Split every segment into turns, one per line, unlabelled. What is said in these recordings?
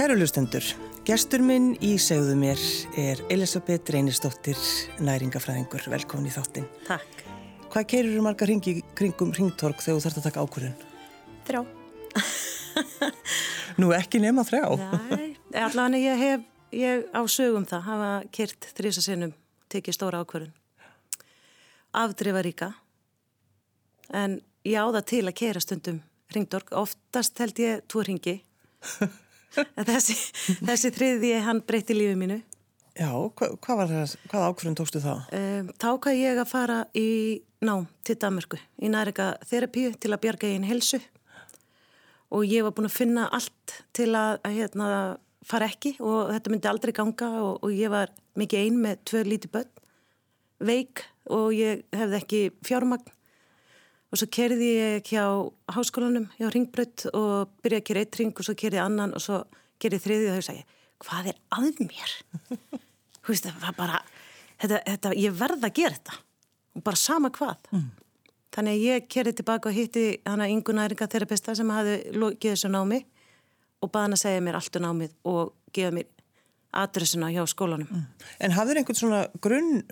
Kæru lustendur, gestur minn í segðu mér er Elisabeth Reynistóttir, næringafræðingur. Velkomin í þáttinn.
Takk.
Hvað keirur þú marga ringi kringum ringtork þegar þú þarfst að taka ákvörðun?
Þrjá.
Nú ekki nema þrjá.
Nei, allavega ég hef, ég á sögum það, hafa kyrt þrýsa sinnum, tekið stóra ákvörðun. Afdrifa ríka, en ég á það til að keira stundum ringtork. Oftast held ég tvo ringi. Þessi, þessi þriði hann breytti lífið mínu.
Já, hvað, hvað var það, hvað ákvörðun tókstu þá?
Um, hvað ég að fara í nám til Danmarku, í næringa þerapíu til að bjarga einn helsu og ég var búin að finna allt til að, að hérna, fara ekki og þetta myndi aldrei ganga og, og ég var mikið einn með tvö líti börn, veik og ég hefði ekki fjármagn og svo kerði ég hjá háskólanum, hjá Ringbrödd og byrjaði að kera eitt ring og svo kerði annan og svo kerði þriði og þau sagði, hvað er að mér? Þú veist, það var bara, þetta, þetta, ég verða að gera þetta og bara sama hvað. Mm. Þannig að ég kerði tilbaka og hitti hana yngu næringaterapista sem hafi lokið þessu námi og baði hann að segja mér allt um námið og gefa mér adressuna hjá skólanum. Mm.
En hafður einhvern svona grunn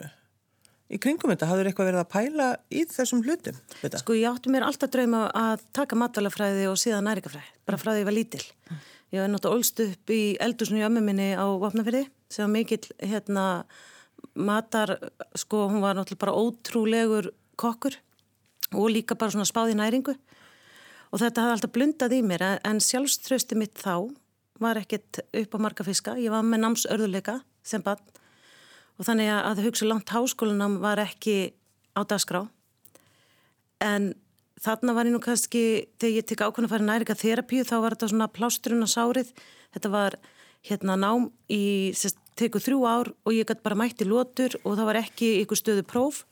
í kringum þetta? Hafður eitthvað verið að pæla í þessum hlutum? Þetta?
Sko ég átti mér alltaf drauma að taka matalafræði og síðan næringafræði, bara frá því ég var lítil. Ég var náttúrulega ólst upp í eldusinu í ömmu minni á Vapnafyrði sem var mikill hérna matar, sko hún var náttúrulega bara ótrúlegur kokkur og líka bara svona spáði næringu og þetta hafði alltaf blundað í mér en sjálfströsti mitt þá var ekkert upp á marga fiska, ég var með námsörðuleika sem bann og þannig að hugsa langt háskólanam var ekki á dagskrá. En þarna var ég nú kannski þegar ég tek ákveðin að fara næringa þerapíu þá var þetta svona plásturinn á sárið. Þetta var hérna nám í teku þrjú ár og ég gæti bara mætti lótur og það var ekki ykkur stöðu próf.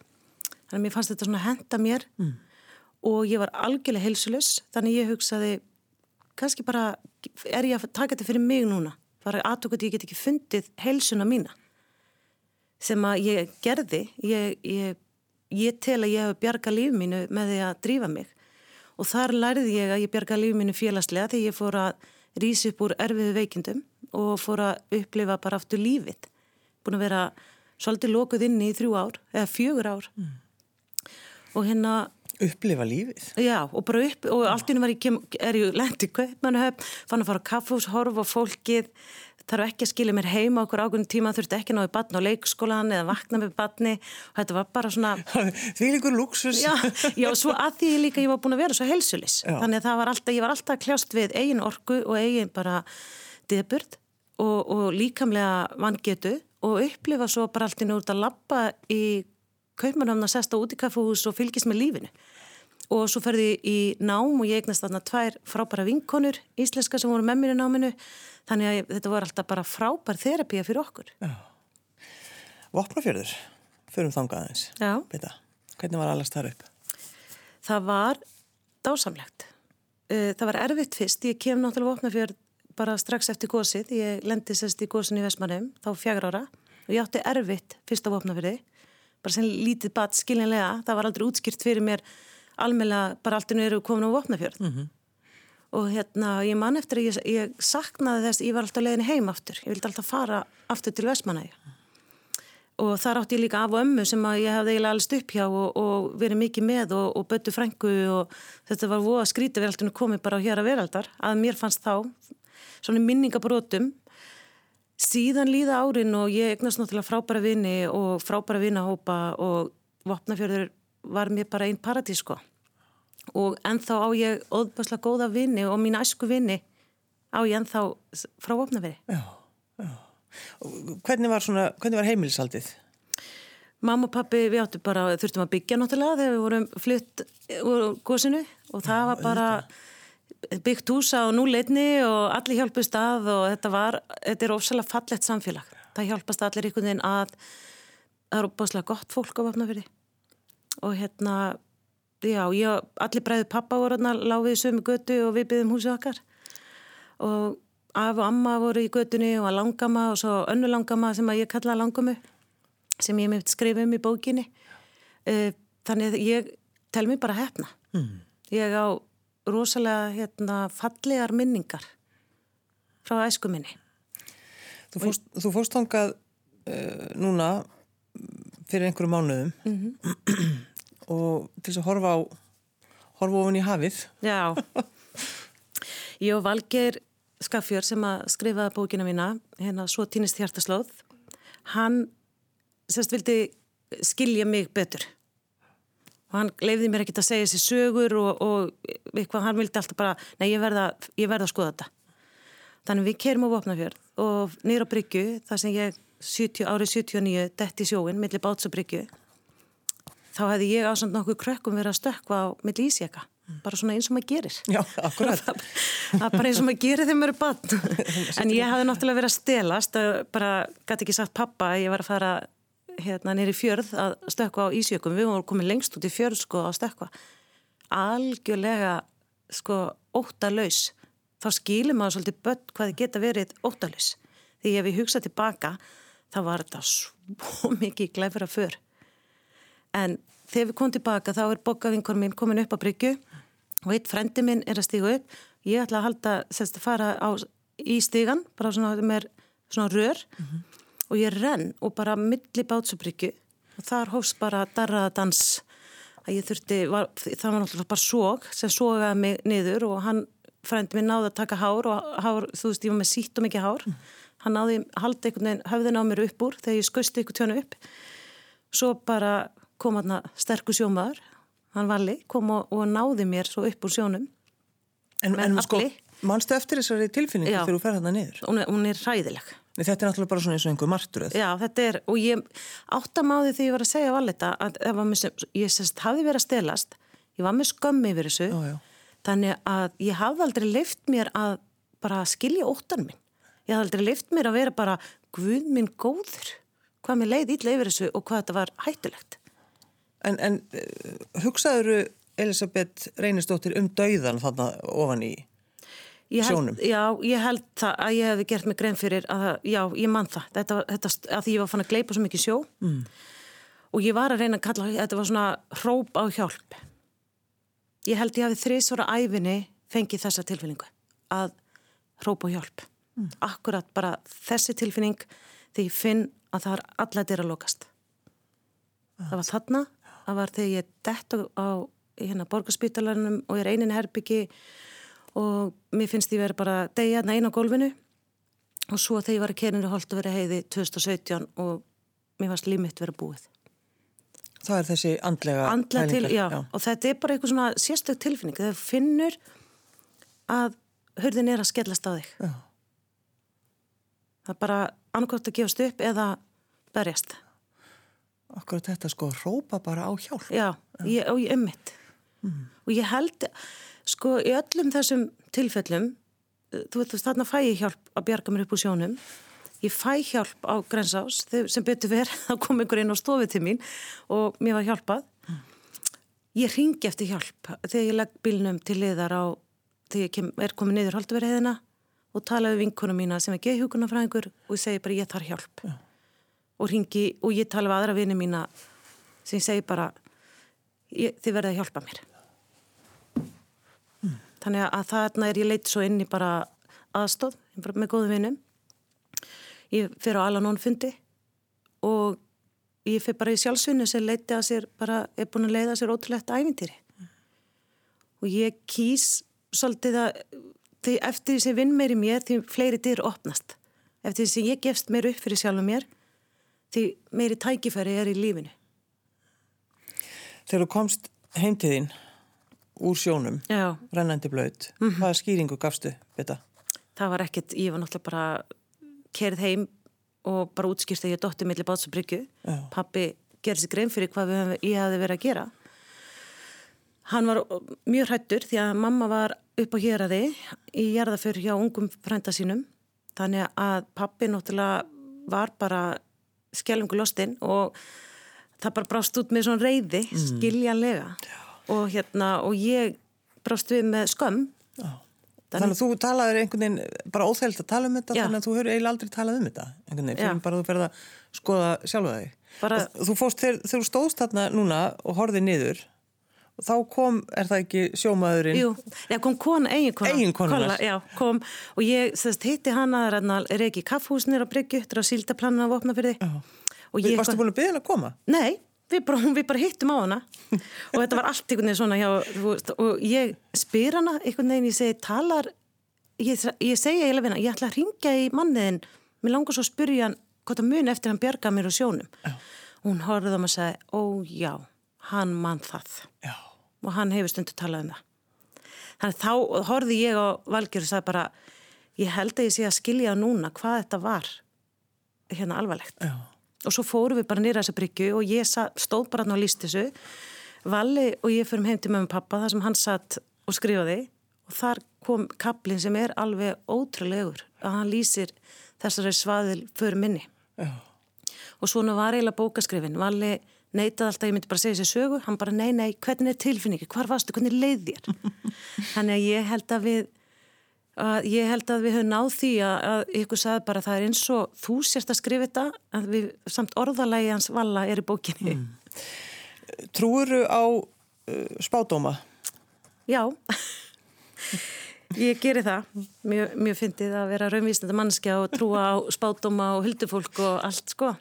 Þannig að mér fannst þetta svona henda mér. Mm. og ég var algjörlega heilsulus þannig ég hugsaði kannski bara er ég að taka þetta fyrir mig núna? Er aðtöku að ég get ekki fundið heilsuna mína sem að ég gerði ég, ég, ég tel að ég hef bjarga líf mínu með því að drífa mig. Og þar lærði ég að ég bjarga líf mínu félagslega þegar ég fór að rýsi upp úr erfiðu veikindum og fór að upplifa bara aftur lífið. Búin að vera svolítið lókuð inni í þrjú ár eða fjögur ár. Mm. og hérna
upplifa lífið?
Já og bara upp og allt innum er ég lendi kaupmannuhöfn fann að fara á kaffhús, horfa fólkið þarf ekki að skilja mér heima okkur ákveðin tíma þurfti ekki náðu batn á leikskólan eða vakna með batni og þetta var bara svona
því líkur luxus
já, já, svo að því líka ég var búin að vera svo helsulis þannig að var alltaf, ég var alltaf kljást við eigin orku og eigin bara deburd og, og líkamlega vangetu og upplifa svo bara alltaf núrt að lappa í kaupmanöfna sesta út í kaffehús og fylgist með lífinu og svo ferði ég í nám og ég eignast þarna tvær frábæra vinkonur íslenska sem voru með mér í náminu. Þannig að þetta var alltaf bara frábær þerapía fyrir okkur.
Vopnafjörður fyrir um þangaðins hvernig var allast þar upp?
Það var dásamlegt. Það var erfitt fyrst. Ég kem náttúrulega Vopnafjörð bara strax eftir gósið ég lendi sérst í gósin í Vesmanum þá fjagra ára og ég átti erfitt fyrst á Vopnafjörði bara sem lítið bat skiljanlega. Það var aldrei útskýrt fyrir mér almeinlega bara alltaf nú eru komin á Vopnafjörð. Mm -hmm og hérna ég man eftir að ég, ég saknaði þess ég var alltaf leiðin heim aftur. Ég vildi alltaf fara aftur til Vestmanægi og þar átti ég líka af og ömmu sem að ég hafði eiginlega alveg stupp hjá og, og verið mikið með og, og böttu frængu og þetta var voða skrítið við alltaf komið bara hér að veraldar að mér fannst þá svona minningabrótum síðan líða árin og ég egnast náttúrulega frábæra vini og frábæra vinahópa og Vopnafjörður var mér bara einn paradís sko og ennþá á ég óðbærslega góða vinni og mín æsku vinni á ég ennþá frá opnaveri.
Já, já. Hvernig var, svona, hvernig var heimilsaldið?
Mamma og pappi, við áttum bara, þurftum að byggja náttúrulega þegar við vorum flytt úr góðsinu og það já, var bara byggt húsa á núleitni og allir hjálpust að og þetta var, þetta er ósæðilega fallett samfélag. Það hjálpast allir einhvern veginn að það er óbærslega gott fólk á opnaveri og hérna já, ég, allir bræði pappa voru láfið sömu götu og við byggðum húsið okkar og af og amma voru í götunni og að langama og svo önnu langama sem að ég kalla langamu sem ég mitt skrifa um í bókinni eh, þannig að ég tel mér bara hefna mm. ég á rosalega hérna, fallegar minningar frá æsku minni.
Þú fórst, þú fórst þangað uh, núna fyrir einhverju mánuðum mm -hmm. og til þess að horfa á horfa ofan í hafið.
Já, ég og Valgeir Skaffjör sem að skrifaði bókina mína, hérna Svo týnist hjartaslóð, hann semst vildi skilja mig betur og hann leiði mér ekkert að segja sér sögur og, og eitthvað, hann vildi alltaf bara, nei ég verða, ég verða að skoða þetta. Þannig við kerum á Vopnafjörð og nýra á Bryggju, þar sem ég 70, árið 79 detti sjóin millir Bátsabrikju þá hefði ég ásand nokkuð krökkum verið að stökka á milli ísjaka. Bara svona eins og maður gerir.
Já,
bara eins og maður gerir þegar maður er bann en ég hafði náttúrulega verið að stelast bara gæti ekki sagt pappa ég var að fara hérna nýri fjörð að stökka á ísjökum, við vorum komið lengst út í fjörð sko að stökka algjörlega sko óttalauðs þá skýlum maður svolítið börn hvað þið geta verið óttalauðs því ef ég hugsa tilbaka þá var þetta svo mikið glæfra fyrr. En þegar við komum tilbaka þá er bókavinkur minn komin upp á bryggju og eitt frendi minn er að stíga upp. Ég ætla að halda, semst að fara á, í stígan, bara svona með svona rör mm -hmm. og ég renn og bara milli bátsubryggju og þar hófst bara darraðadans að ég þurfti, var, það var náttúrulega bara sóg sem sógaði mig niður og hann frendi minn náði að taka hár og hár, þú veist ég var með sítt og mikið hár. Mm. Hann náði haldi einhvern veginn höfðin á mér upp úr þegar ég skausti ykkur tjónu upp. Svo bara kom hann sterkur sjómaður hann valli, kom og, og náði mér svo upp úr sjónum
En, en sko, mannstu eftir þessari tilfinningu þegar þú fer hann að niður?
Hún er, hún er ræðileg
Nei, þetta er náttúrulega bara svona eins og einhver marturöð
Já, þetta er, og ég áttamáði því ég var að segja á allita að með, ég sérst hafi verið að stelast ég var með skömmi yfir þessu. Já, já. Þannig að ég hafði aldrei leift mér að bara skilja óttan minn ég hafði aldrei lift mér að vera bara Guð minn góður, hvað mér leiði ítla yfir þessu og hvað þetta var hættulegt.
En, en uh, hugsaður Elisabeth Reynistóttir um dauðan þarna ofan í
ég held,
sjónum?
Já, ég held það að ég hefði gert mig grein fyrir að, já, ég mann það, þetta, þetta, að því ég var fann að gleipa svo mikið sjó mm. og ég var að reyna að kalla, þetta var svona hróp á hjálp. Ég held ég hafi þrísvara æfinni fengið þessa tilfinningu að hróp á hjálp mm. akkurat bara þessi tilfinning þegar ég finn að það er allar dyr að lokast ah. það var þarna það var þegar ég dett á hérna borgarspítalarnum og ég er einin herbyggi og mér finnst ég verið bara degja einn á gólfinu og svo þegar ég var í kerninu holdt að vera heiði 2017 og mér varst límitt verið búið
Það er þessi andlega
Andlega til, já, já, og þetta er bara eitthvað svona sérstök tilfinning, þegar finnur að hörðin er að skellast á þig. Já. Það er bara annarkvæmt að gefast upp eða berjast.
Akkurat þetta sko, rópa bara á hjálp.
Já, ég, og ég ummitt mm. og ég held sko í öllum þessum tilfellum þú veist þarna fæ ég hjálp að bjarga mér upp úr sjónum ég fæ hjálp á grensás sem betur verið, þá kom einhver inn á stofið til mín og mér var hjálpað ég ringi eftir hjálp þegar ég legg bílnum til liðar á þegar ég kem, er komið niður halduverðiðina og tala við vinkunum mína sem er geðhjókunarfræðingur og ég segi bara ég þarf hjálp ja. og ringi og ég tala við aðra vini mína sem ég segi bara ég, þið verðið að hjálpa mér mm. þannig að þarna er ég leitt svo inn í bara aðstóð með góðum vinum ég fyrir á Alanón fundi og ég fyrir bara í sjálfsvinnu sem leiti að sér bara er búin að leiða sér ótrúlegt ævintýri mm. og ég kýs svolítið að því eftir því sem vinn meir í mér því fleiri dyr opnast eftir því sem ég gefst meir upp fyrir sjálf og mér því meiri tækifæri er í lífinu
Þegar þú komst heimtiðinn úr sjónum Já. rennandi blöð mm -hmm. hvaða skýringu gafstu þetta?
Það var ekkert, ég var náttúrulega bara kerið heim og bara útskýrst að ég dótti millir bátsabryggju pappi gerði sér grein fyrir hvað við, ég hafi verið að gera Hann var mjög hrættur því að mamma var upp á héræði í jarðaför hjá ungum frænda sínum. Þannig að pappi náttúrulega var bara skellungu lostinn og það bara brást út með svona reyði, mm. skiljanlega. Og, hérna, og ég brást við með skömm. Já.
Þannig að þú talaður einhvern veginn bara óþægilt að tala um þetta, Já. þannig að þú höfðu eiginlega aldrei talað um þetta. Einhvern veginn, fyrir bara þú ferða að skoða sjálfa þig. Bara... Þú fórst þegar þú stóðst þarna núna og horfið niður þá kom, er það ekki sjómaðurinn?
Jú, já, kom kona. Eiginkona Kolla, já, kom og ég sérst hitti hana að reyki kaffhúsnir á Bryggju að síldaplanna á Vopnafyrði.
Og ég... Varstu búin að byggja hann að koma?
Nei, við bara, við bara hittum á hana og þetta var allt einhvern veginn svona hjá, veist, og ég spyr hana einhvern veginn, ég segi, talar, ég, ég segi eiginlega við hana, ég ætla að ringja í manniðin, mér langar svo að spyrja hann hvort að muni eftir hann bjarga mér úr sjónum. Já. Hún horfði á mig og segi, ó já, hann mann það. Já og hann hefur stundu talað um það. Þannig þá horfið ég á Valgjör og sagði bara, ég held að ég sé að skilja núna hvað þetta var hérna alvarlegt. Já. Og svo fórum við bara nýra þessu bryggju og ég stóð bara hann á líst þessu. Valli og ég fyrir heim til mögum pappa þar sem hann satt og skrifaði og þar kom kaplinn sem er alveg ótrúlegur að hann lýsir þessari svaðil fyrir minni. Já. Og svona var eiginlega bókaskrifin. Valli neitað alltaf, ég myndi bara segja sér sögu, hann bara nei, nei, hvernig er tilfinningi, hvar varstu, hvernig leið þér? Þannig að ég held að við, að ég held að við höfum náð því að, að ykkur sagði bara það er eins og þú sérst að skrifa þetta, að við samt orðalagi hans valla er í bókinni. Mm.
Trúuru á uh, spádóma?
Já, ég geri það, mjög, mjög fyndið að vera raunvísnandi mannskja og trúa á spádóma og hyldufólk og allt sko.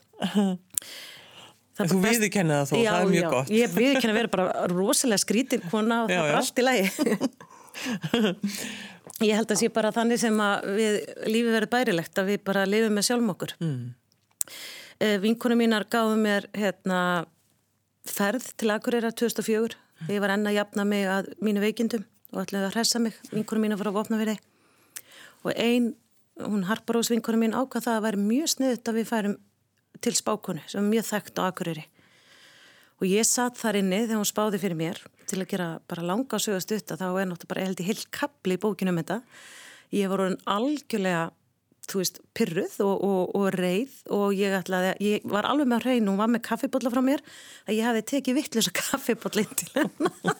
Þú best... viðkenni það þó, já, það er mjög já. gott.
Ég viðkenni að vera bara rosalega skrítin kona og já, það er allt í lagi. ég held að sé bara þannig sem að við, lífið verður bærilegt að við bara lifum með sjálfum okkur. Mm. Eh, Vinkunum mínar gáðu mér hérna, ferð til Akureyra 2004. Mm. Ég var enna að jafna mig að mínu veikindum og ætlaði að hressa mig. Vinkunum mínar var að vopna við þeim. Og einn, hún Harparós vinkunum mín ákvað það að væri mjög sniðut að við færum til spákonu sem er mjög þekkt á Akureyri og ég satt þar inni þegar hún spáði fyrir mér til að gera bara langa sögast utta þá er náttúrulega bara, held ég heilt kapli í bókinu um þetta. Ég var orðin algjörlega þú veist, pyrruð og, og, og reið og ég ætlaði, ég var alveg með hrein og var með kaffibotla frá mér að ég hafi tekið vittlisa kaffibotla inn til hennar.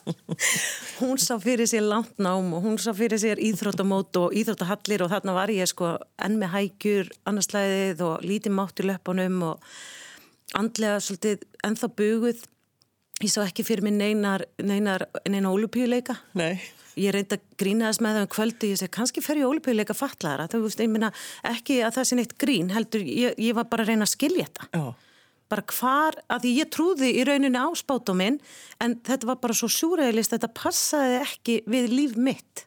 Hún sá fyrir sér langt nám og hún sá fyrir sér íþróttamót og íþróttahallir og þarna var ég sko enn með hægjur annarslæðið og lítið mátt í löpunum og andlega svolítið ennþá buguð. Ég sá ekki fyrir mig neinar neinar, neinar ólupíuleika
Nei.
Ég reyndi að grína þess með það um kvöldi ég segi kannski fer ég ólipíuleika fatlaðara þú veist, ég minna ekki að það sé neitt grín heldur, ég, ég var bara að reyna að skilja þetta. Já. bara hvar, að því ég trúði í rauninni á spátuminn en þetta var bara svo súræðilist þetta passaði ekki við líf mitt.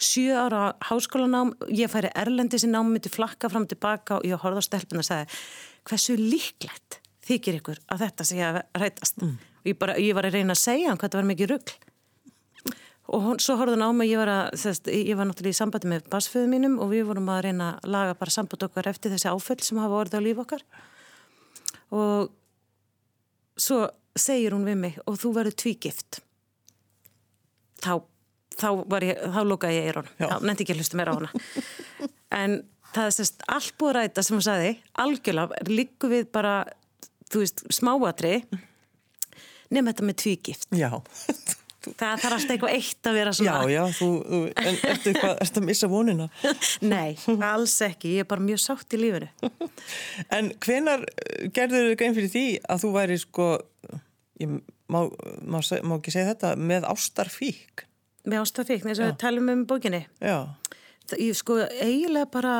Sjö ára háskólanám ég færi erlendi sem námi myndi flakka fram tilbaka og ég horfði á stelpun og sagði hversu líklegt þykir ykkur að þetta sé að rætast? Mm. og ég, bara, ég var að reyna að segja hann hvað þetta var mikið ruggl og hún, svo horfði hún á mig, ég var, að, þess, ég var náttúrulega í sambandi með basföðu mínum og við vorum að reyna að laga bara samband okkar eftir þessi áföll sem hafa orðið á líf okkar. Og svo segir hún við mig og þú verður tvígift. Þá þá var ég, þá lókaði ég í hún þá nefndi ekki að hlusta mér á hana. En það er sérst allt búið að ræta sem hún sagði, algjörlega líku við bara, þú veist, smáatri nefn þetta með tvígift
Já
Það þarf alltaf eitthvað eitt að vera svona.
Já, já, þú, þú en ertu eitthvað, ertu að missa vonina?
Nei, alls ekki, ég er bara mjög sátt í lífinu.
En hvenar gerður þau grein fyrir því að þú væri sko, ég má, má, má ekki segja þetta, með ástarfík?
Með ástarfík, eins og við talum um bókinni.
Já.
Ég sko, eiginlega bara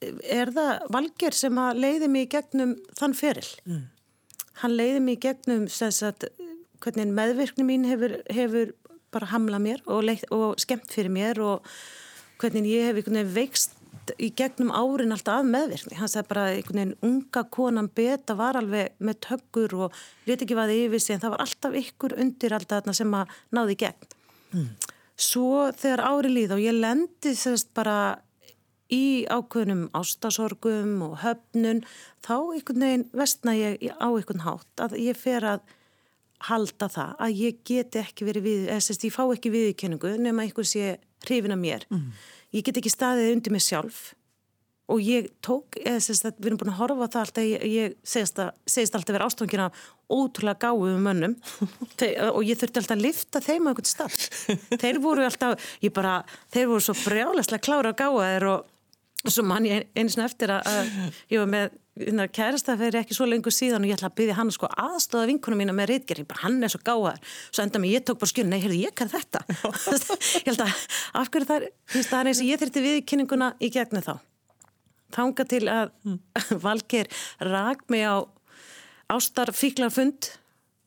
er það valger sem að leiði mig í gegnum þann feril. Mm. Hann leiði mig í gegnum, þess að hvernig meðvirkni mín hefur, hefur bara hamlað mér og, leitt, og skemmt fyrir mér og hvernig ég hef veikst í gegnum árin alltaf af meðvirkni. Hann sagði bara einhvern veginn unga konan beta var alveg með tökkur og leti ekki vaði yfir sig en það var alltaf ykkur undir alltaf þarna sem að náði í gegn. Mm. Svo þegar ári líð og ég lendi sérst bara í ákveðnum ástasorgum og höfnun þá einhvern veginn vestna ég á einhvern hátt að ég fer að halda það að ég get ekki verið við, eða sérst ég fá ekki viðkenningu nema einhver sé hrifin að mér. Mm. ég get ekki staðið undir mig sjálf og ég tók eða sérst að við erum búin að horfa það alltaf ég, ég segist, að, segist alltaf verið ástofngina ótrúlega gáðum mönnum. Og ég þurfti alltaf að lifta þeim á einhvern stað. Þeir voru alltaf, ég bara þeir voru svo brjálæslega klára að gáða þeir og svo mann ég eins og eftir að, að ég var með hérna, kærastafæri ekki svo lengur síðan og ég ætla að byggja hann sko aðstóða vinkunum mína með reytgerði, bara hann er svo gáðar svo enda mig, ég tók bara skjörn, nei, heyrðu, ég kann þetta. Ég held að, af hverju það er það er eins og ég þurfti viðkynninguna í gegnu þá. Þánga til að Valger rak mig á ástarfíklarfund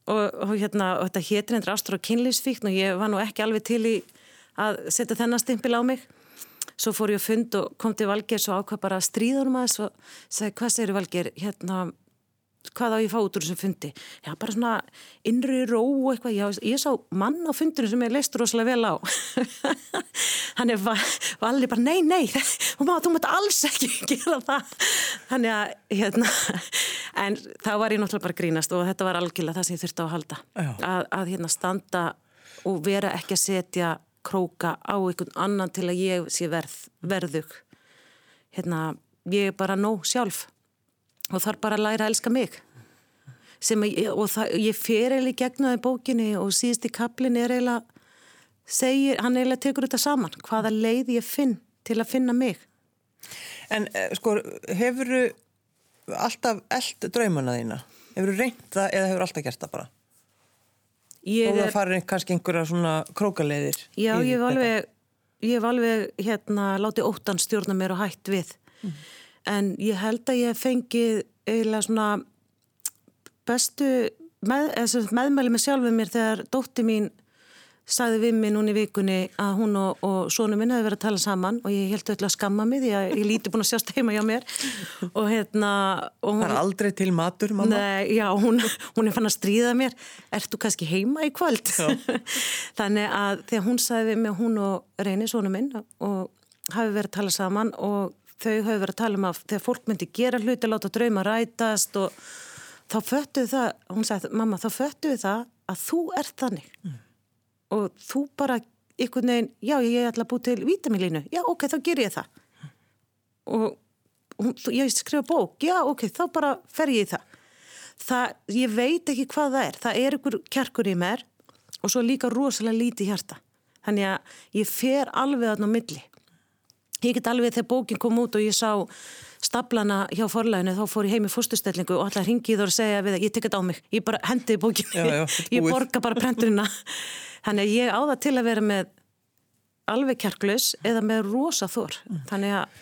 og, og hérna, og þetta hétir endur ástar og kynlýsfíkn og ég var nú ekki alveg til í að setja þennan stimpil á mig svo fór ég að fund og kom til Valger svo ákvað bara að stríða um aðeins og sagði hvað segir Valger hérna hvað á ég fá út úr þessum fundi? Já bara svona innri ró og eitthvað. Já, ég sá mann á fundinu sem ég leist rosalega vel á. Hann er valið bara nei nei þú mátt alls ekki gera það. Þannig að hérna en þá var ég náttúrulega bara grínast og þetta var algjörlega það sem ég þurfti á að halda. Að, að hérna standa og vera ekki að setja króka á einhvern annan til að ég sé verð, verðug hérna, ég er bara nóg sjálf og þarf bara að læra að elska mig ég, og það, ég fer eiginlega í bókinni og síðust í kaplin er eiginlega segir, hann eiginlega tekur þetta saman hvaða leið ég finn til að finna mig
En eh, sko, hefur alltaf eld draumana þína? Hefur reynt það eða hefur alltaf gert það bara? Ég og það farir kannski einhverja svona krókaleiðir
Já, ég hef alveg ég hef alveg hérna látið óttan stjórna mér og hætt við mm. en ég held að ég fengi eiginlega svona bestu með, meðmæli með sjálfuð mér þegar dótti mín sagði við mig núni í vikunni að hún og, og sónu minn hefði verið að tala saman og ég held öll að skamma mig því að ég líti búin að sjást heima hjá mér. Og hérna og
hún, Það er aldrei til matur, mamma.
Nei, já, hún, hún er fann að stríða mér. Ertu kannski heima í kvöld? Þannig að þegar hún sagði við mig hún og reyni sónu minn og hafi verið að tala saman og þau hafi verið að tala um að þegar fólk myndi gera hluti, láta drauma rætast og þá föttuðu það, hún sagði, mamma, þá föttuðu það að þú ert þannig. Mm og þú bara ykkur neginn, já ég ætla að bú til vítamilínu, já ok, þá ger ég það. Og hún, ég skrifa bók, já ok, þá bara fer ég í það. það ég veit ekki hvað það er, það er ykkur kjarkur í mér og svo líka rosalega lítið hjarta, þannig að ég fer alveg aðná milli. Ég get alveg þegar bókin kom út og ég sá staplana hjá forlæðinu þá fór ég heim í fórstustellingu og alltaf ringið og segja við að ég tekit á mig, ég bara hendiði bókinu, já, já, ég borga bara prenturina Þannig að ég áða til að vera með alveg kjarklaus eða með rosa þór. Þannig að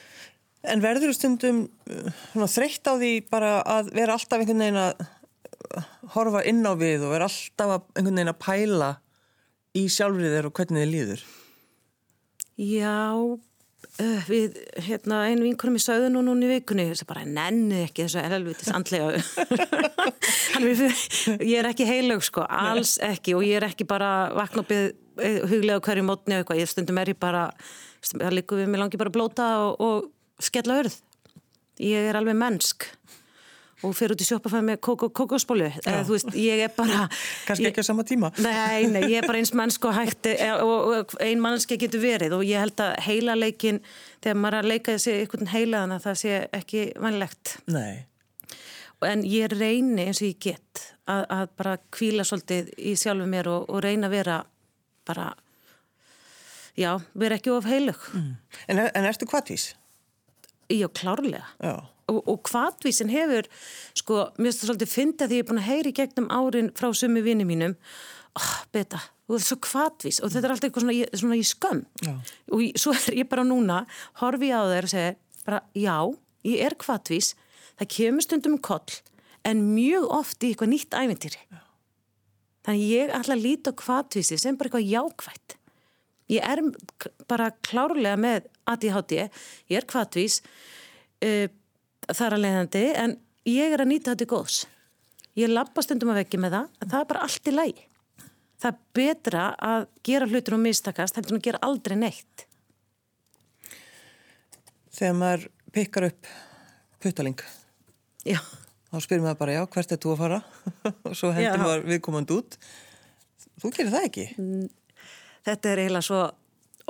En verður þú stundum uh, þreytt á því bara að vera alltaf einhvern veginn að uh, horfa inn á við og vera alltaf einhvern veginn að pæla í sjálfrið þér og hvernig þið líður?
Já, uh, við, hérna, einu vinkurum í söðu nú núni í vikunni, þess að bara nenni ekki þessu helvitis andlega. ég er ekki heilög sko, alls ekki. Og ég er ekki bara vakna uppið eh, huglega hverju mótni eða eitthvað, ég stundum er ég bara það líku við mig langi bara að blóta og, og skella örð ég er alveg mennsk og fyrir út í sjópafæð með kókóspólu eða þú veist, ég er bara
kannski ekki á sama tíma.
Nei, nei, ég er bara eins mennsk og hætti eh, og, ein mannski getur verið og ég held að heila leikin þegar maður er að leika þessi einhvern heilaðan að það sé ekki vanlegt
nei.
En ég reyni eins og ég get að, að bara kvíla svolítið í sjálfu mér og, og reyna að vera bara já, vera ekki of heilug mm.
En, en ertu kvartvís?
Já, klárlega.
Já.
Og, og kvartvísin hefur sko, mér finnst það svolítið fyndið að ég er búin að heyri gegnum árin frá sumi vini mínum. Oh, beta, þú ert svo kvartvís og þetta er alltaf eitthvað svona, svona í skömm. Já. og svo er ég bara núna horfi á þeir og segja bara já, ég er kvartvís það kemur stundum um koll en mjög oft í eitthvað nýtt æventýri þannig ég ætla að líta á kvartvísi sem bara eitthvað jákvætt. Ég er bara klárlega með ADHD, ég er kvartvís uh, þar að leiðandi en ég er að nýta þetta í góðs ég lappa stundum að vekja með það en það er bara allt í lægi það er betra að gera hlutur og mistakast heldur en að gera aldrei neitt
Þegar maður pikkar upp puttaling
Já.
Þá spyrir maður bara, já, hvert er þú að fara? og svo hendur maður viðkomand út. Þú gerir það ekki?
Þetta er eiginlega svo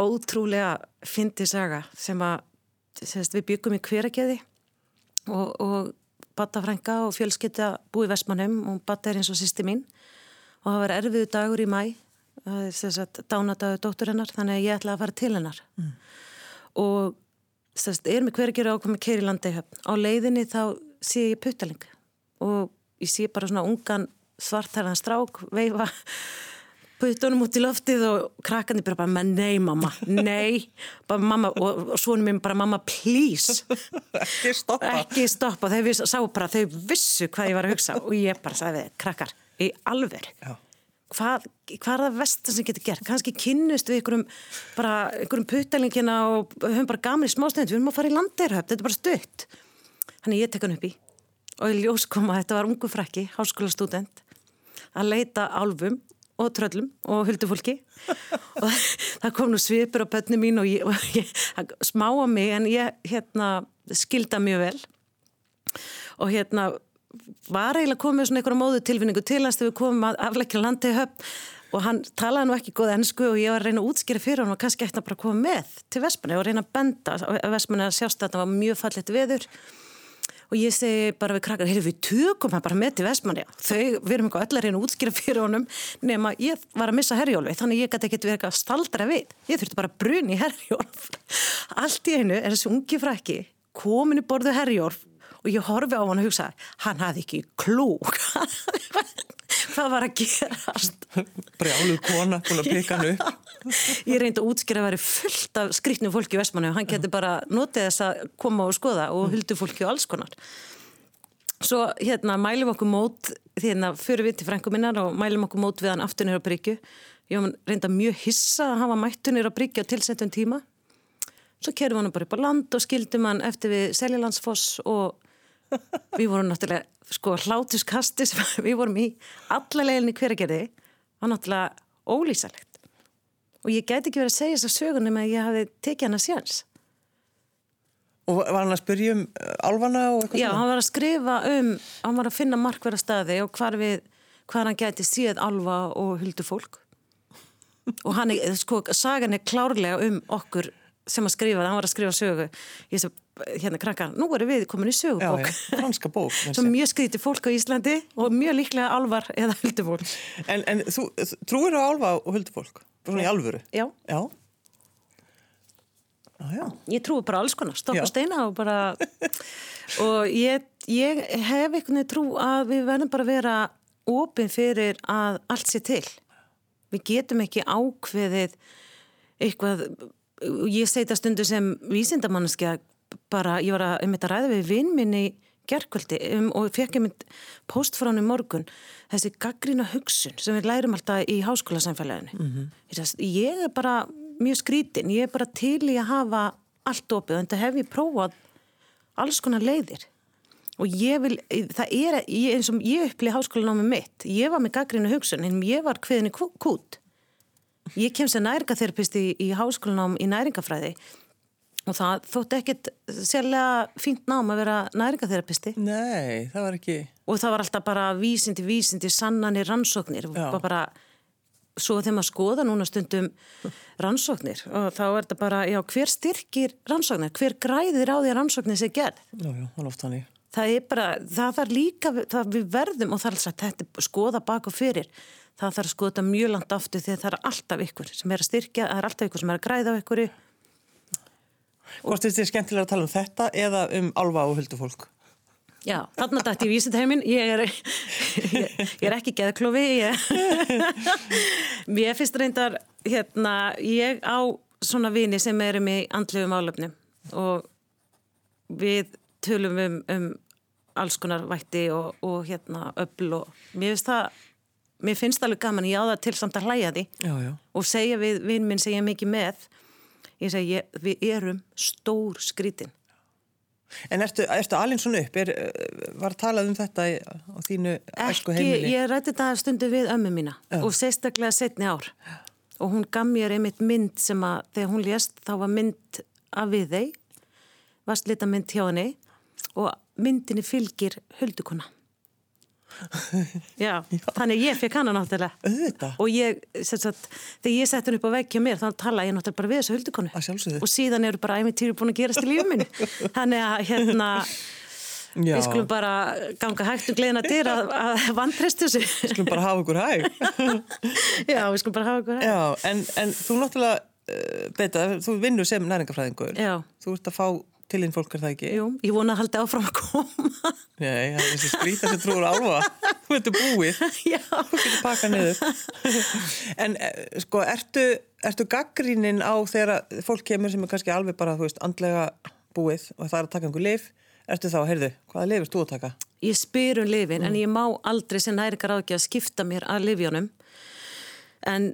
ótrúlega fyndi saga sem að við byggum í hverakeði og, og Batta Frænka og fjölskytta búi Vestmannum og Batta er eins og sýsti mín. Og það var erfiðu dagur í mæ dánadagur dóttur hennar þannig að ég ætlaði að fara til hennar. Mm. og semst, er með hverakeði ákvæm með keiri landi á leiðinni þá sé ég puttaling. Og ég sé bara svona ungan svartæðan strák veifa puttunum út í loftið og krakkandi bara bara, nei mamma, nei. Bara mamma, og, svonum mér bara mamma please,
Ekki stoppa.
ekki stoppa. Þau viss, sá bara, þau vissu hvað ég var að hugsa og ég bara sagði, krakkar, í alveg
Já.
hvað, hvað er það vestan sem getur gert? Kannski kynnust við einhverjum bara einhverjum puttalingina og höfum bara gaman í smástund, við erum að fara í landeirhöfn þetta er bara stutt. Þannig ég tek hann upp í og í ljós kom að þetta var ungu frækki, háskólastúdent að leita álfum og tröllum og huldufólki. Og það kom nú svipur á bönni mín og, ég, og ég, það smáa mig en ég hérna skilda mjög vel. Og hérna var eiginlega komið svona einhverja móðu tilfinningu til hans þegar við komum að afleikja landi höfn. Og hann talaði nú ekki góð ennsku og ég var að reyna að útskýra fyrir hann og kannski eftir að bara koma með til Vestmanni og reyna að benda. Að Vestmanni að sjást að þetta var mjög fallet veður og ég segi bara við krakkar, heyrðu við tökum hann bara með til Vestmanni þau, við erum eitthvað öll að reyna að útskýra fyrir honum nema ég var að missa herjólfi þannig ég gæti ekkert verið eitthvað staldra við. Ég þurfti bara að bruni herjólf. Allt í einu er þessi ungi frækki komin í borðu herjólf og ég horfi á hann og hugsa hann hafði ekki klú. Hvað var að gerast?
Brjáluð kona, búin að pika hann upp.
Ég reyndi að útskýra að veri fullt af skrýtnu fólki í Vestmannu og hann geti bara notið þess að koma og skoða og huldu fólki og alls konar. Svo hérna mælum okkur mót hérna fyrir við til frængu minnar og mælum okkur mót við hann aftur nýra á bryggju. Ég var reynda mjög hissa að hafa mættu nýra á bryggju á tilsettum tíma. Svo kerðum hann bara upp á land og skildum hann eftir við Seljalandsfoss og við vorum náttúrulega sko hlátuskasti sem við vorum í alla leginni hveragerði. Var náttúrulega ólýsalegt og ég gæti ekki verið að segja þess að sögunum að ég hafi tekið hann að séns
Og var hann að spyrja um uh, álfana og eitthvað
Já,
svona?
hann var að skrifa um hann var að finna markverða staði og hvar við hvar hann gæti séð alfa og huldu fólk og hann er, sko, sagan er klárlega um okkur sem að skrifa, hann var að skrifa sögu ég sem, hérna krakkar, nú erum við komin í
Já,
sögubók
já, franska bók. segja.
mjög skríti fólk á Íslandi og mjög líklega alvar eða huldu fólk
En, en þú trúir á álfa og huldufólk? Svona í alvöru?
Já,
Já. Já.
ég trúi bara alls konar, og steina og bara og ég, ég hef einhvern veginn trú að við verðum bara að vera opinn fyrir að allt sé til við getum ekki ákveðið eitthvað ég segi þetta stundu sem vísindamannskja bara, ég var að um þetta ræða við vinn minni gerkvöldi um, og fekk ég mynd post frá hann í morgun þessi gaggrína hugsun sem við lærum alltaf í háskólasamfélaginu. Mm -hmm. ég er bara mjög skrítin, ég er bara til í að hafa allt opið, en þetta hef ég prófað alls konar leiðir. Og ég vil, það er ég, eins og ég upplýði háskólanámi mitt ég var með gaggrína hugsun, en ég var hviðinni kút. Ég kem sem næringatherapisti í, í háskólanám í næringafræði og það þótti ekkit sérlega fínt nám að vera næringatherapisti
Nei, það var ekki...
og það var alltaf bara vísindi, vísindi, sannanir, rannsóknir. Bara, bara svo þegar maður skoða núna stundum rannsóknir og þá er þetta bara, já, hver styrkir rannsóknir, hver græðir á því að rannsóknir sé gerð?
Já, já, það
það er bara, það þarf líka það við verðum og það er alltaf þetta skoða bak og fyrir, það þarf skoða mjög langt aftur því að það er alltaf ykkur sem er að styrkja, það er alltaf ykkur sem er að græða á ykkur
Hvort finnst þið skemmtilega að tala um þetta eða um álfa og huldufólk?
Já, þarna dætt ég vísit heiminn, ég er, ég, ég er ekki geðklofi, ég, mér finnst reyndar, hérna, ég á svona vini sem erum í andlegu málöfnum og við tölum um, um alls konar vætti og, og hérna öll og mér finnst það, mér finnst alveg gaman, ég á það til samt að hlæja því
Já, já.
og segja við vinn minn sem ég er mikið með, ég segi, ég, við erum stór skrítin.
En ertu, ertu alins svona upp? Er, var talað um þetta á þínu æsku
Ekki,
heimili?
ég rætti þetta stundu við ömmu mína og sérstaklega setni ár og hún gaf mér einmitt mynd sem að þegar hún lést þá var mynd af við þeir var slita mynd hjá henni og myndinni fylgir huldukona Já, þannig ég fekk hana náttúrulega
Auðvitað.
og ég, sagt, þegar ég sett henni upp á vegg hjá mér þá tala ég náttúrulega bara við þessu huldukonu og síðan eru bara æmintýri búin að gerast í lífum minni þannig að hérna
Já,
Við skulum bara ganga hægt um gleðina dyr að, að vantrist þessu.
skulum bara hafa ykkur hæg.
Já, við skulum bara hafa ykkur hægt.
Já, en, en þú náttúrulega, uh, Beta, þú vinnur sem næringafræðingur.
Já.
Þú ert að fá til þín fólk er það ekki?
Jú, ég vona að haldi áfram að koma.
Nei, það er þessi skrýta sem trúur álfa. Þú veitur búið.
Já.
Þú getur pakað niður. en eh, sko, ertu, ertu gaggríninn á þegar fólk kemur sem er kannski alveg bara, þú veist, andlega búið og það er að taka einhver lif, ertu þá, heyrðu, hvaða lif erst þú að taka?
Ég spyr um lifin, en ég má aldrei sem næringar ákveð að skipta mér að lifjónum. En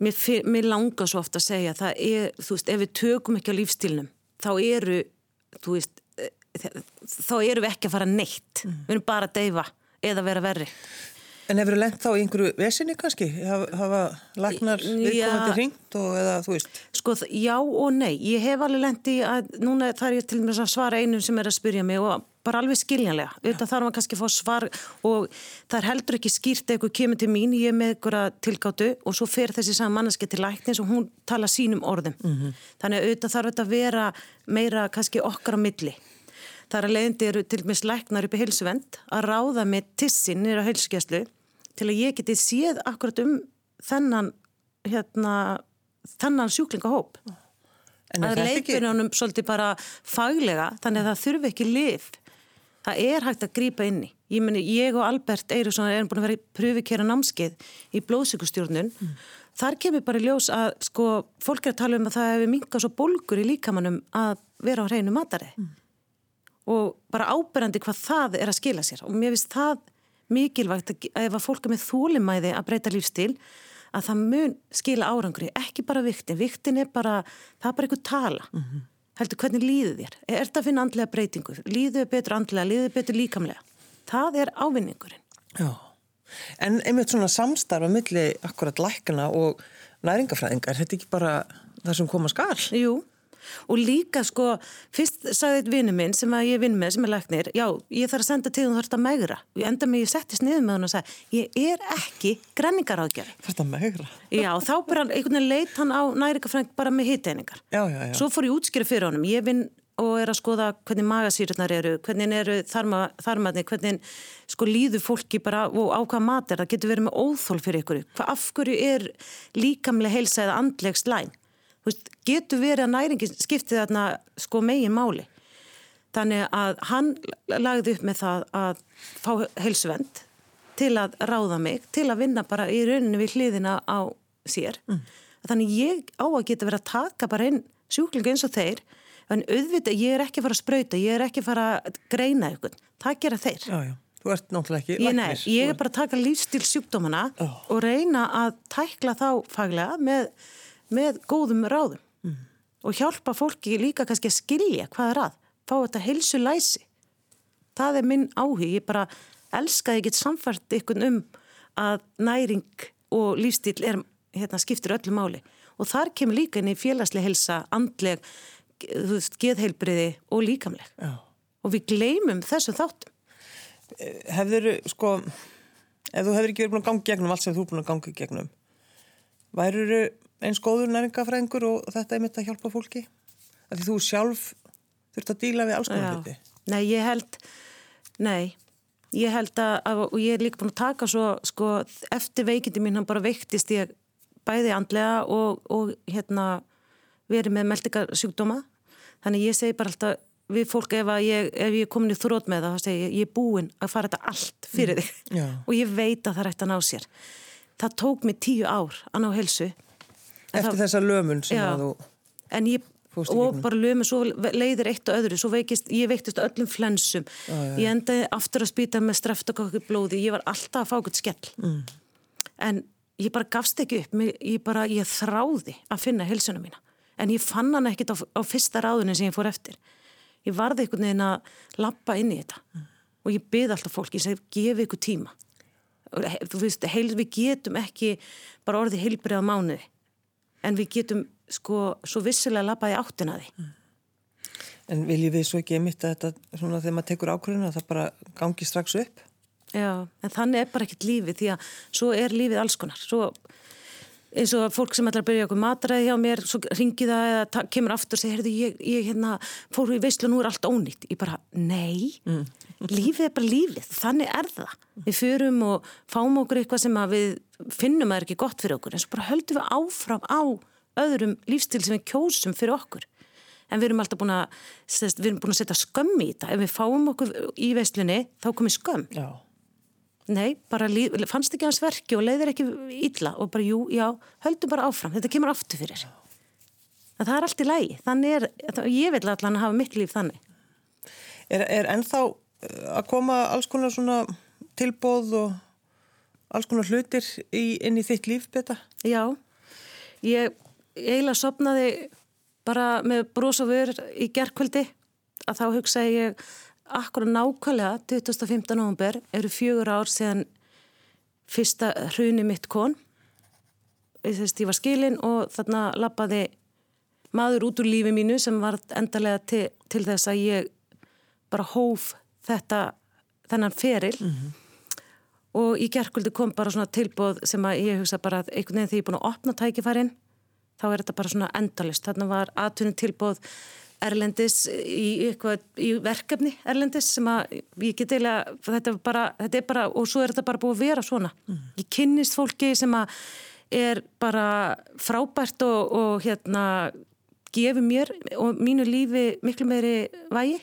mér, mér langar svo ofta að segja, það er, þú veist, ef við tökum ekki á lífstílnum, þá eru, þú veist, eh, þá eru við ekki að fara neitt. Við erum bara að deyfa eða vera verri.
En hefur þú lent þá í einhverju vesinni kannski? Hafa, hafa lagnar viðkomandi hringt og eða, þú veist,
Sko, já og nei. Ég hef alveg lent í að, núna þarf ég til að svara einum sem er að spyrja mig og bara alveg skiljanlega. Auðvitað þarf maður kannski að fá svar og það er heldur ekki skýrt eitthvað kemur til mín, ég er með einhverja tilgáttu og svo fer þessi saman manneski til læknis og hún tala sínum orðum. Þannig að auðvitað þarf þetta að vera meira kannski okkar á milli. Það er að leiðindi eru til dæmis læknar upp í heilsuvend að ráða með tissin nýra heilsugjæslu til að ég geti séð akkurat um þennan, hérna, þennan sjúklingahóp
en er
honum svolítið bara faglega þannig að það þurfi ekki lif það er hægt að grípa inn í. Ég, meni, ég og Albert Eiríksson erum búin að vera í pröfikera námskeið í blóðsíkustjórnun þar kemur bara í ljós að sko, fólk er að tala um að það hefur minkað svo bólgur í líkamannum að vera á hreinu matari. Og bara áberandi hvað það er að skila sér. Og mér finnst það mikilvægt að ef að fólk er með þólimæði að breyta lífstíl að það mun skila árangri, ekki bara viktin viktin er bara, það er bara einhver tala heldur hvernig líður þér? Er þetta að finna andlega breytingu, líður þér betur andlega líður þér betur líkamlega? Það er ávinningurinn.
Já, en einmitt svona samstarfa milli akkurat lækana og næringafræðinga, er þetta ekki bara það sem koma skal?
Jú, og líka sko, fyrst sagði eitt vinnu minn sem að ég vinn með, sem er læknir, já, ég þarf að senda til þú þarfst að megra. Ég enda mig, ég settist niður með hann og sagði, ég er ekki grenningaráðgjari.
Þetta megra.
Já, þá bara einhvern veginn leit hann á nærikafræng bara með hiteiningar.
Já, já, já.
Svo fór ég útskýra fyrir honum, ég vinn og er að skoða hvernig magasýrurnar eru, hvernig eru þarma, þarmaðni, hvernig sko líður fólki bara og á hvað mat er, það getur verið með óþól fyrir ykkur. Hvað af hverju er líkamlega heilsa eða andleg slæm? Veist, getur verið að næringin skipti þarna sko megin máli. Þannig að hann lagði upp með það að fá heilsuvend til að ráða mig, til að vinna bara í rauninu við hliðina á sér. Þannig ég á að geta verið að taka bara inn sjúklingu eins og þeir, en auðvitað, ég er ekki að fara að sprauta, ég er ekki að fara að greina ykkur. Það gera þeir.
Já, já. Þú ert náttúrulega ekki
Ég, nei, ég er bara að taka lífstíl sjúkdómana
Ó.
og reyna að tækla þá faglega með, með góðum ráðum og hjálpa fólki líka kannski að skilja hvað er að, fá þetta heilsu læsi. Það er minn áhug, ég bara elska ég get samfært ykkur um að næring og lífstíl er, hérna, skiptir öllu máli og þar kemur líka inn í félagslega helsa, andleg, geðheilbriði og líkamleg
Já.
og við gleymum þessum þáttum.
Hefður, sko, ef þú hefur ekki verið búin að ganga gegnum allt sem þú er búin að ganga gegnum, værur eins góður næringafræðingur og þetta er mitt að hjálpa fólki? Af því þú sjálf þurft að díla við alls konar hluti.
Nei, ég held, nei, ég held að, að, og ég er líka búin að taka svo, sko, eftir veikindi mín hann bara veiktist ég bæði andlega og, og hérna, verið með meldingarsjúkdóma. Þannig ég segi bara alltaf við fólk ef, ég, ef ég er komin í þrótt með það, þá segi ég, ég er búin að fara þetta allt fyrir þig.
Já.
Og ég veit að það hægt að ná sér. Það tók mig tíu ár að ná helsu. En
Eftir þessa lömun sem
Já.
að þú...
En ég, og bara lömu, svo leiðir eitt og öðru, svo veikist, ég veiktist öllum flensum. Ég endaði aftur að spýta með streftakokki blóði, ég var alltaf að fá okkur skell. Mm. En ég bara gafst ekki upp, ég bara, ég þráði að finna helsuna mína. En ég fann hann ekkit á, á fyrsta ráðunni sem ég fór eftir. Ég varði einhvern veginn að lappa inn í þetta. Og ég byði alltaf fólk, ég segi, gefi ykkur tíma. Og Þú veist, heil, við getum ekki bara orðið heilbrið á mánuði en við getum sko svo vissilega labbaði áttina að því.
En viljum við svo ekki einmitt að þetta, svona þegar maður tekur ákvörðuna, það bara gangi strax upp?
Já, en þannig er bara ekkert lífið því að svo er lífið alls konar. Svo eins og fólk sem ætlar að byrja okkur matræði hjá mér, svo ringi það eða kemur aftur og segir, heyrðu, ég, ég hérna, fór í veislu og nú er allt ónýtt. Ég bara, nei, lífið er bara lífið, þannig er það. Við förum og fáum okkur eitthvað sem að við finnum að er ekki gott fyrir okkur, en svo bara höldum við áfram á öðrum lífstil sem við kjósum fyrir okkur. en við erum alltaf búin að, við erum búin að setja skömm í þetta. Ef við fáum okkur í veislunni, þá komið skömm.
Já.
Nei, bara líf, fannst ekki hans verki og leiðir ekki illa og bara, jú, já, höldum bara áfram. Þetta kemur aftur fyrir. En það er allt í lægi. Þannig er, ég vil allan hafa mitt líf þannig.
Er, er ennþá uh, að koma alls konar svona tilbóð og alls konar hlutir í, inn í þitt líf, Betta?
Já, ég eiginlega sopnaði bara með brós og vör í gerðkvöldi að þá hugsaði ég akkur nákvæmlega 2015. november eru fjögur ár síðan fyrsta hruni mitt kon ég var skilin og þarna lappaði maður út úr lífi mínu sem var endarlega til, til þess að ég bara hóf þetta þennan feril mm -hmm. Og í gerðkvöldi kom bara svona tilbóð sem að ég hugsa bara einhvern veginn því ég er búin að opna tækifærin þá er þetta bara svona endalist. Þarna var aðtunum tilbóð Erlendis í, eitthvað, í verkefni Erlendis sem að ég get eiginlega, þetta bara, þetta er bara, og svo er þetta bara búið að vera svona. Mm. Ég kynnist fólki sem að er bara frábært og, og hérna gefur mér og mínu lífi miklu meiri vægi.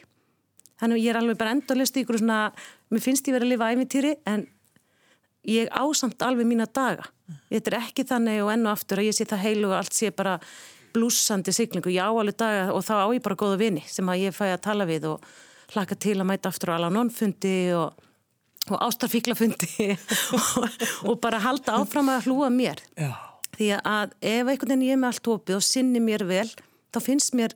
Þannig að ég er alveg bara endalist í ykkur svona, mér finnst ég verið að lifa æfintýri en ég ásamt alveg mína daga. Þetta er ekki þannig og ennu aftur að ég sé það heilu og allt sé bara blúsandi siglingu. Já, alveg daga og þá á ég bara góða vini sem að ég fæ að tala við og hlaka til að mæta aftur á alanónfundi og, og ástarfíklafundi og, og bara halda áfram að hlúa mér. Já. Því að ef einhvern veginn ég er með allt opið og sinni mér vel, þá finnst mér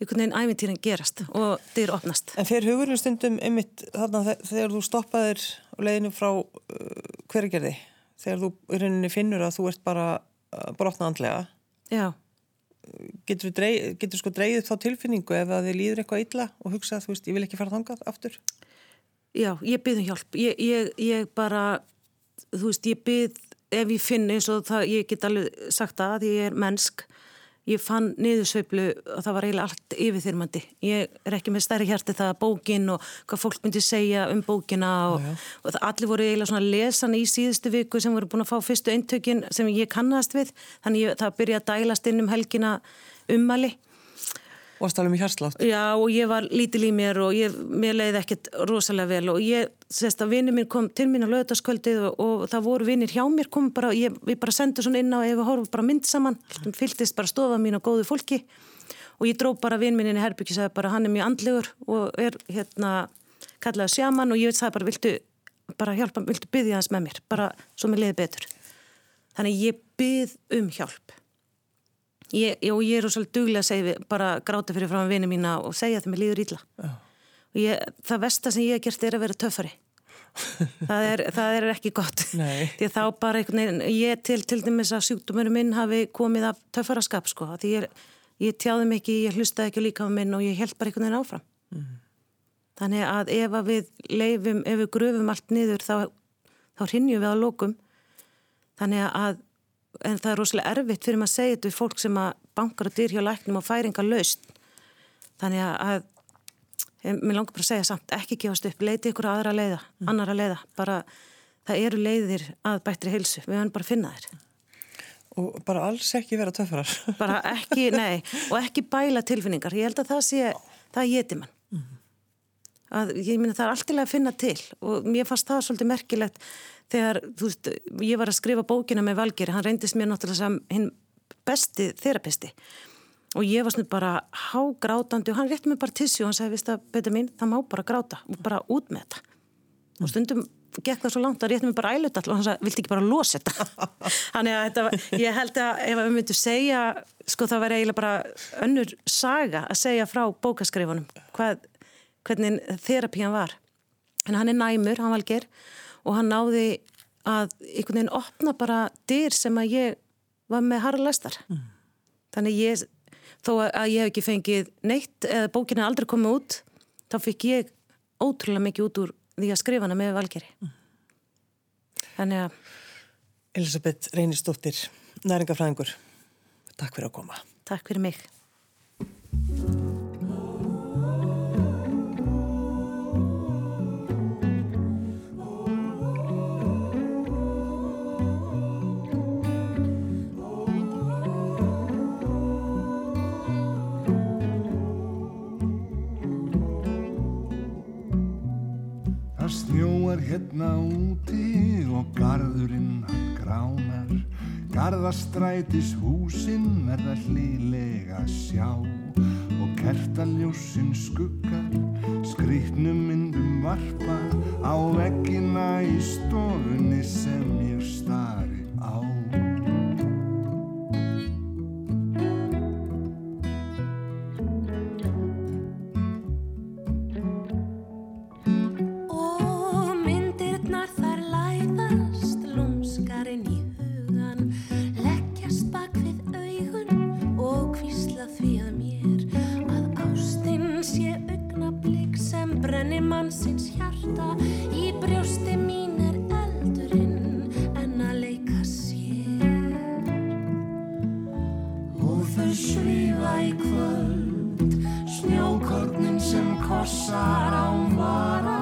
einhvern veginn ævintýrin gerast og dyr opnast.
En fyrir hugurinn stundum ymitt þarna þegar þú stoppaðir á leginu frá uh, hverjargerði? þegar þú í rauninni finnur að þú ert bara uh, brotna andlega
Já
Getur dreig, getur sko dreigðið þá tilfinningu ef að þið líður eitthvað illa og hugsa að þú veist, ég vil ekki fara þangað aftur?
Já, ég byggðum hjálp ég, ég, ég bara, þú veist, ég byggð ef ég finn eins og það, ég get alveg sagt að, að ég er mennsk ég fann niðursveiflu og það var eiginlega allt yfirþyrmandi. Ég er ekki með stærri hjarti það að bókin og hvað fólk myndi segja um bókina og, já, já. og allir voru eiginlega svona lesan í síðustu viku sem voru búin að fá fyrstu eintökin sem ég kannast við. Þannig ég, það byrja að dælast inn um helgina ummali
Og að stala um hjarslátt.
Já og ég var lítil í mér og ég, mér leiði ekkert rosalega vel og ég, sérst að vinnu mín kom til mín á löðdaskvöldið og, og það voru vinnir hjá mér, kom bara, ég, við bara sendum svona inn á ef við horfum bara mynd saman, fylgtist bara stofa mín og góðu fólki og ég dró bara vinn minn inn í Herbyggi og sagði bara hann er mjög andlegur og er hérna kallaði sjaman og ég sagði bara viltu bara hjálpa, viltu byggja hans með mér, bara svo mér leiði betur. Þannig ég byggð um hjálp Ég, og ég er svolítið duglega að segja bara gráta fyrir frá vinið mína og segja það mér líður ítla og ég, það versta sem ég hef gert er að vera töffari. Það, er, það er ekki gott. Því þá bara veginn ég til til dæmis að sjúkdómurum minn hafi komið af töffaraskap sko. Því ég, ég tjáði ekki, ég hlustaði ekki líka á minn og ég held bara einhvern veginn áfram. Mm. þannig að ef að við leifum, ef við gröfum allt niður þá, þá hrinjum við á lókum þannig að en það er rosalega erfitt fyrir maður að segja þetta við fólk sem að bankar og dyr hjá læknum og færinga laust þannig að mér langar bara að segja samt ekki gefast upp, leiti ykkur aðra leiða mm. annara leiða, bara það eru leiðir að bættri heilsu, við höfum bara að finna þér
og bara alls ekki vera töfrar.
Bara ekki, nei, og ekki bæla tilfinningar, ég held að það sé það geti mann. Að ég minna það er alltilega að finna til og mér fannst það svolítið merkilegt þegar, þú veist, ég var að skrifa bókina með Valgeri, hann reyndist mér náttúrulega sem hinn besti þerapisti. Og ég var svona bara hágrátandi og hann rétti mig bara tissi og hann sagði, vist að betur mín, það má bara gráta og bara út með þetta. Mm. og stundum gekk það svo langt að rétti mig bara ælut all og hann sagði, vilt ekki bara losa þetta? Þannig að þetta, ég held að ef við myndum segja, sko það væri eiginlega bara önnur saga að segja frá bókaskrifunum, hvað hvernig þerapían var. En hann er næmur, hann valger og hann náði að einhvern veginn opna bara dyr sem að ég var með harðlæstar mm. þannig ég þó að ég hef ekki fengið neitt eða bókina aldrei komið út þá fikk ég ótrúlega mikið út úr því að skrifa hana með valgeri mm. þannig að
Elisabeth Reynistóttir næringafræðingur Takk fyrir að koma.
Takk fyrir mig
hérna úti og gardurinn hann gránar. Garðastrætis húsinn er það hlýlega sjá og kertaljósin skuggar skrýtnum myndum varpa á veggina í stofunni sem ég stað svífa í kvöld snjókornum sem kossar án vara.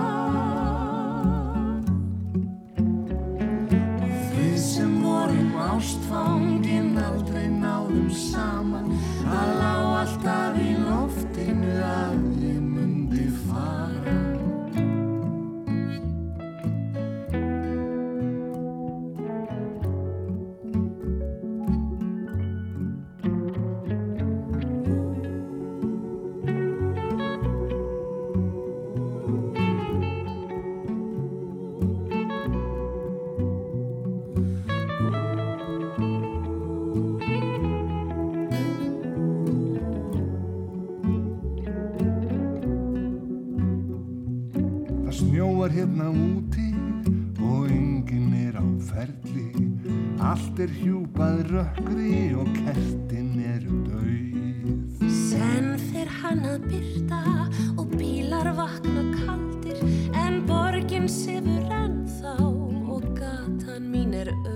said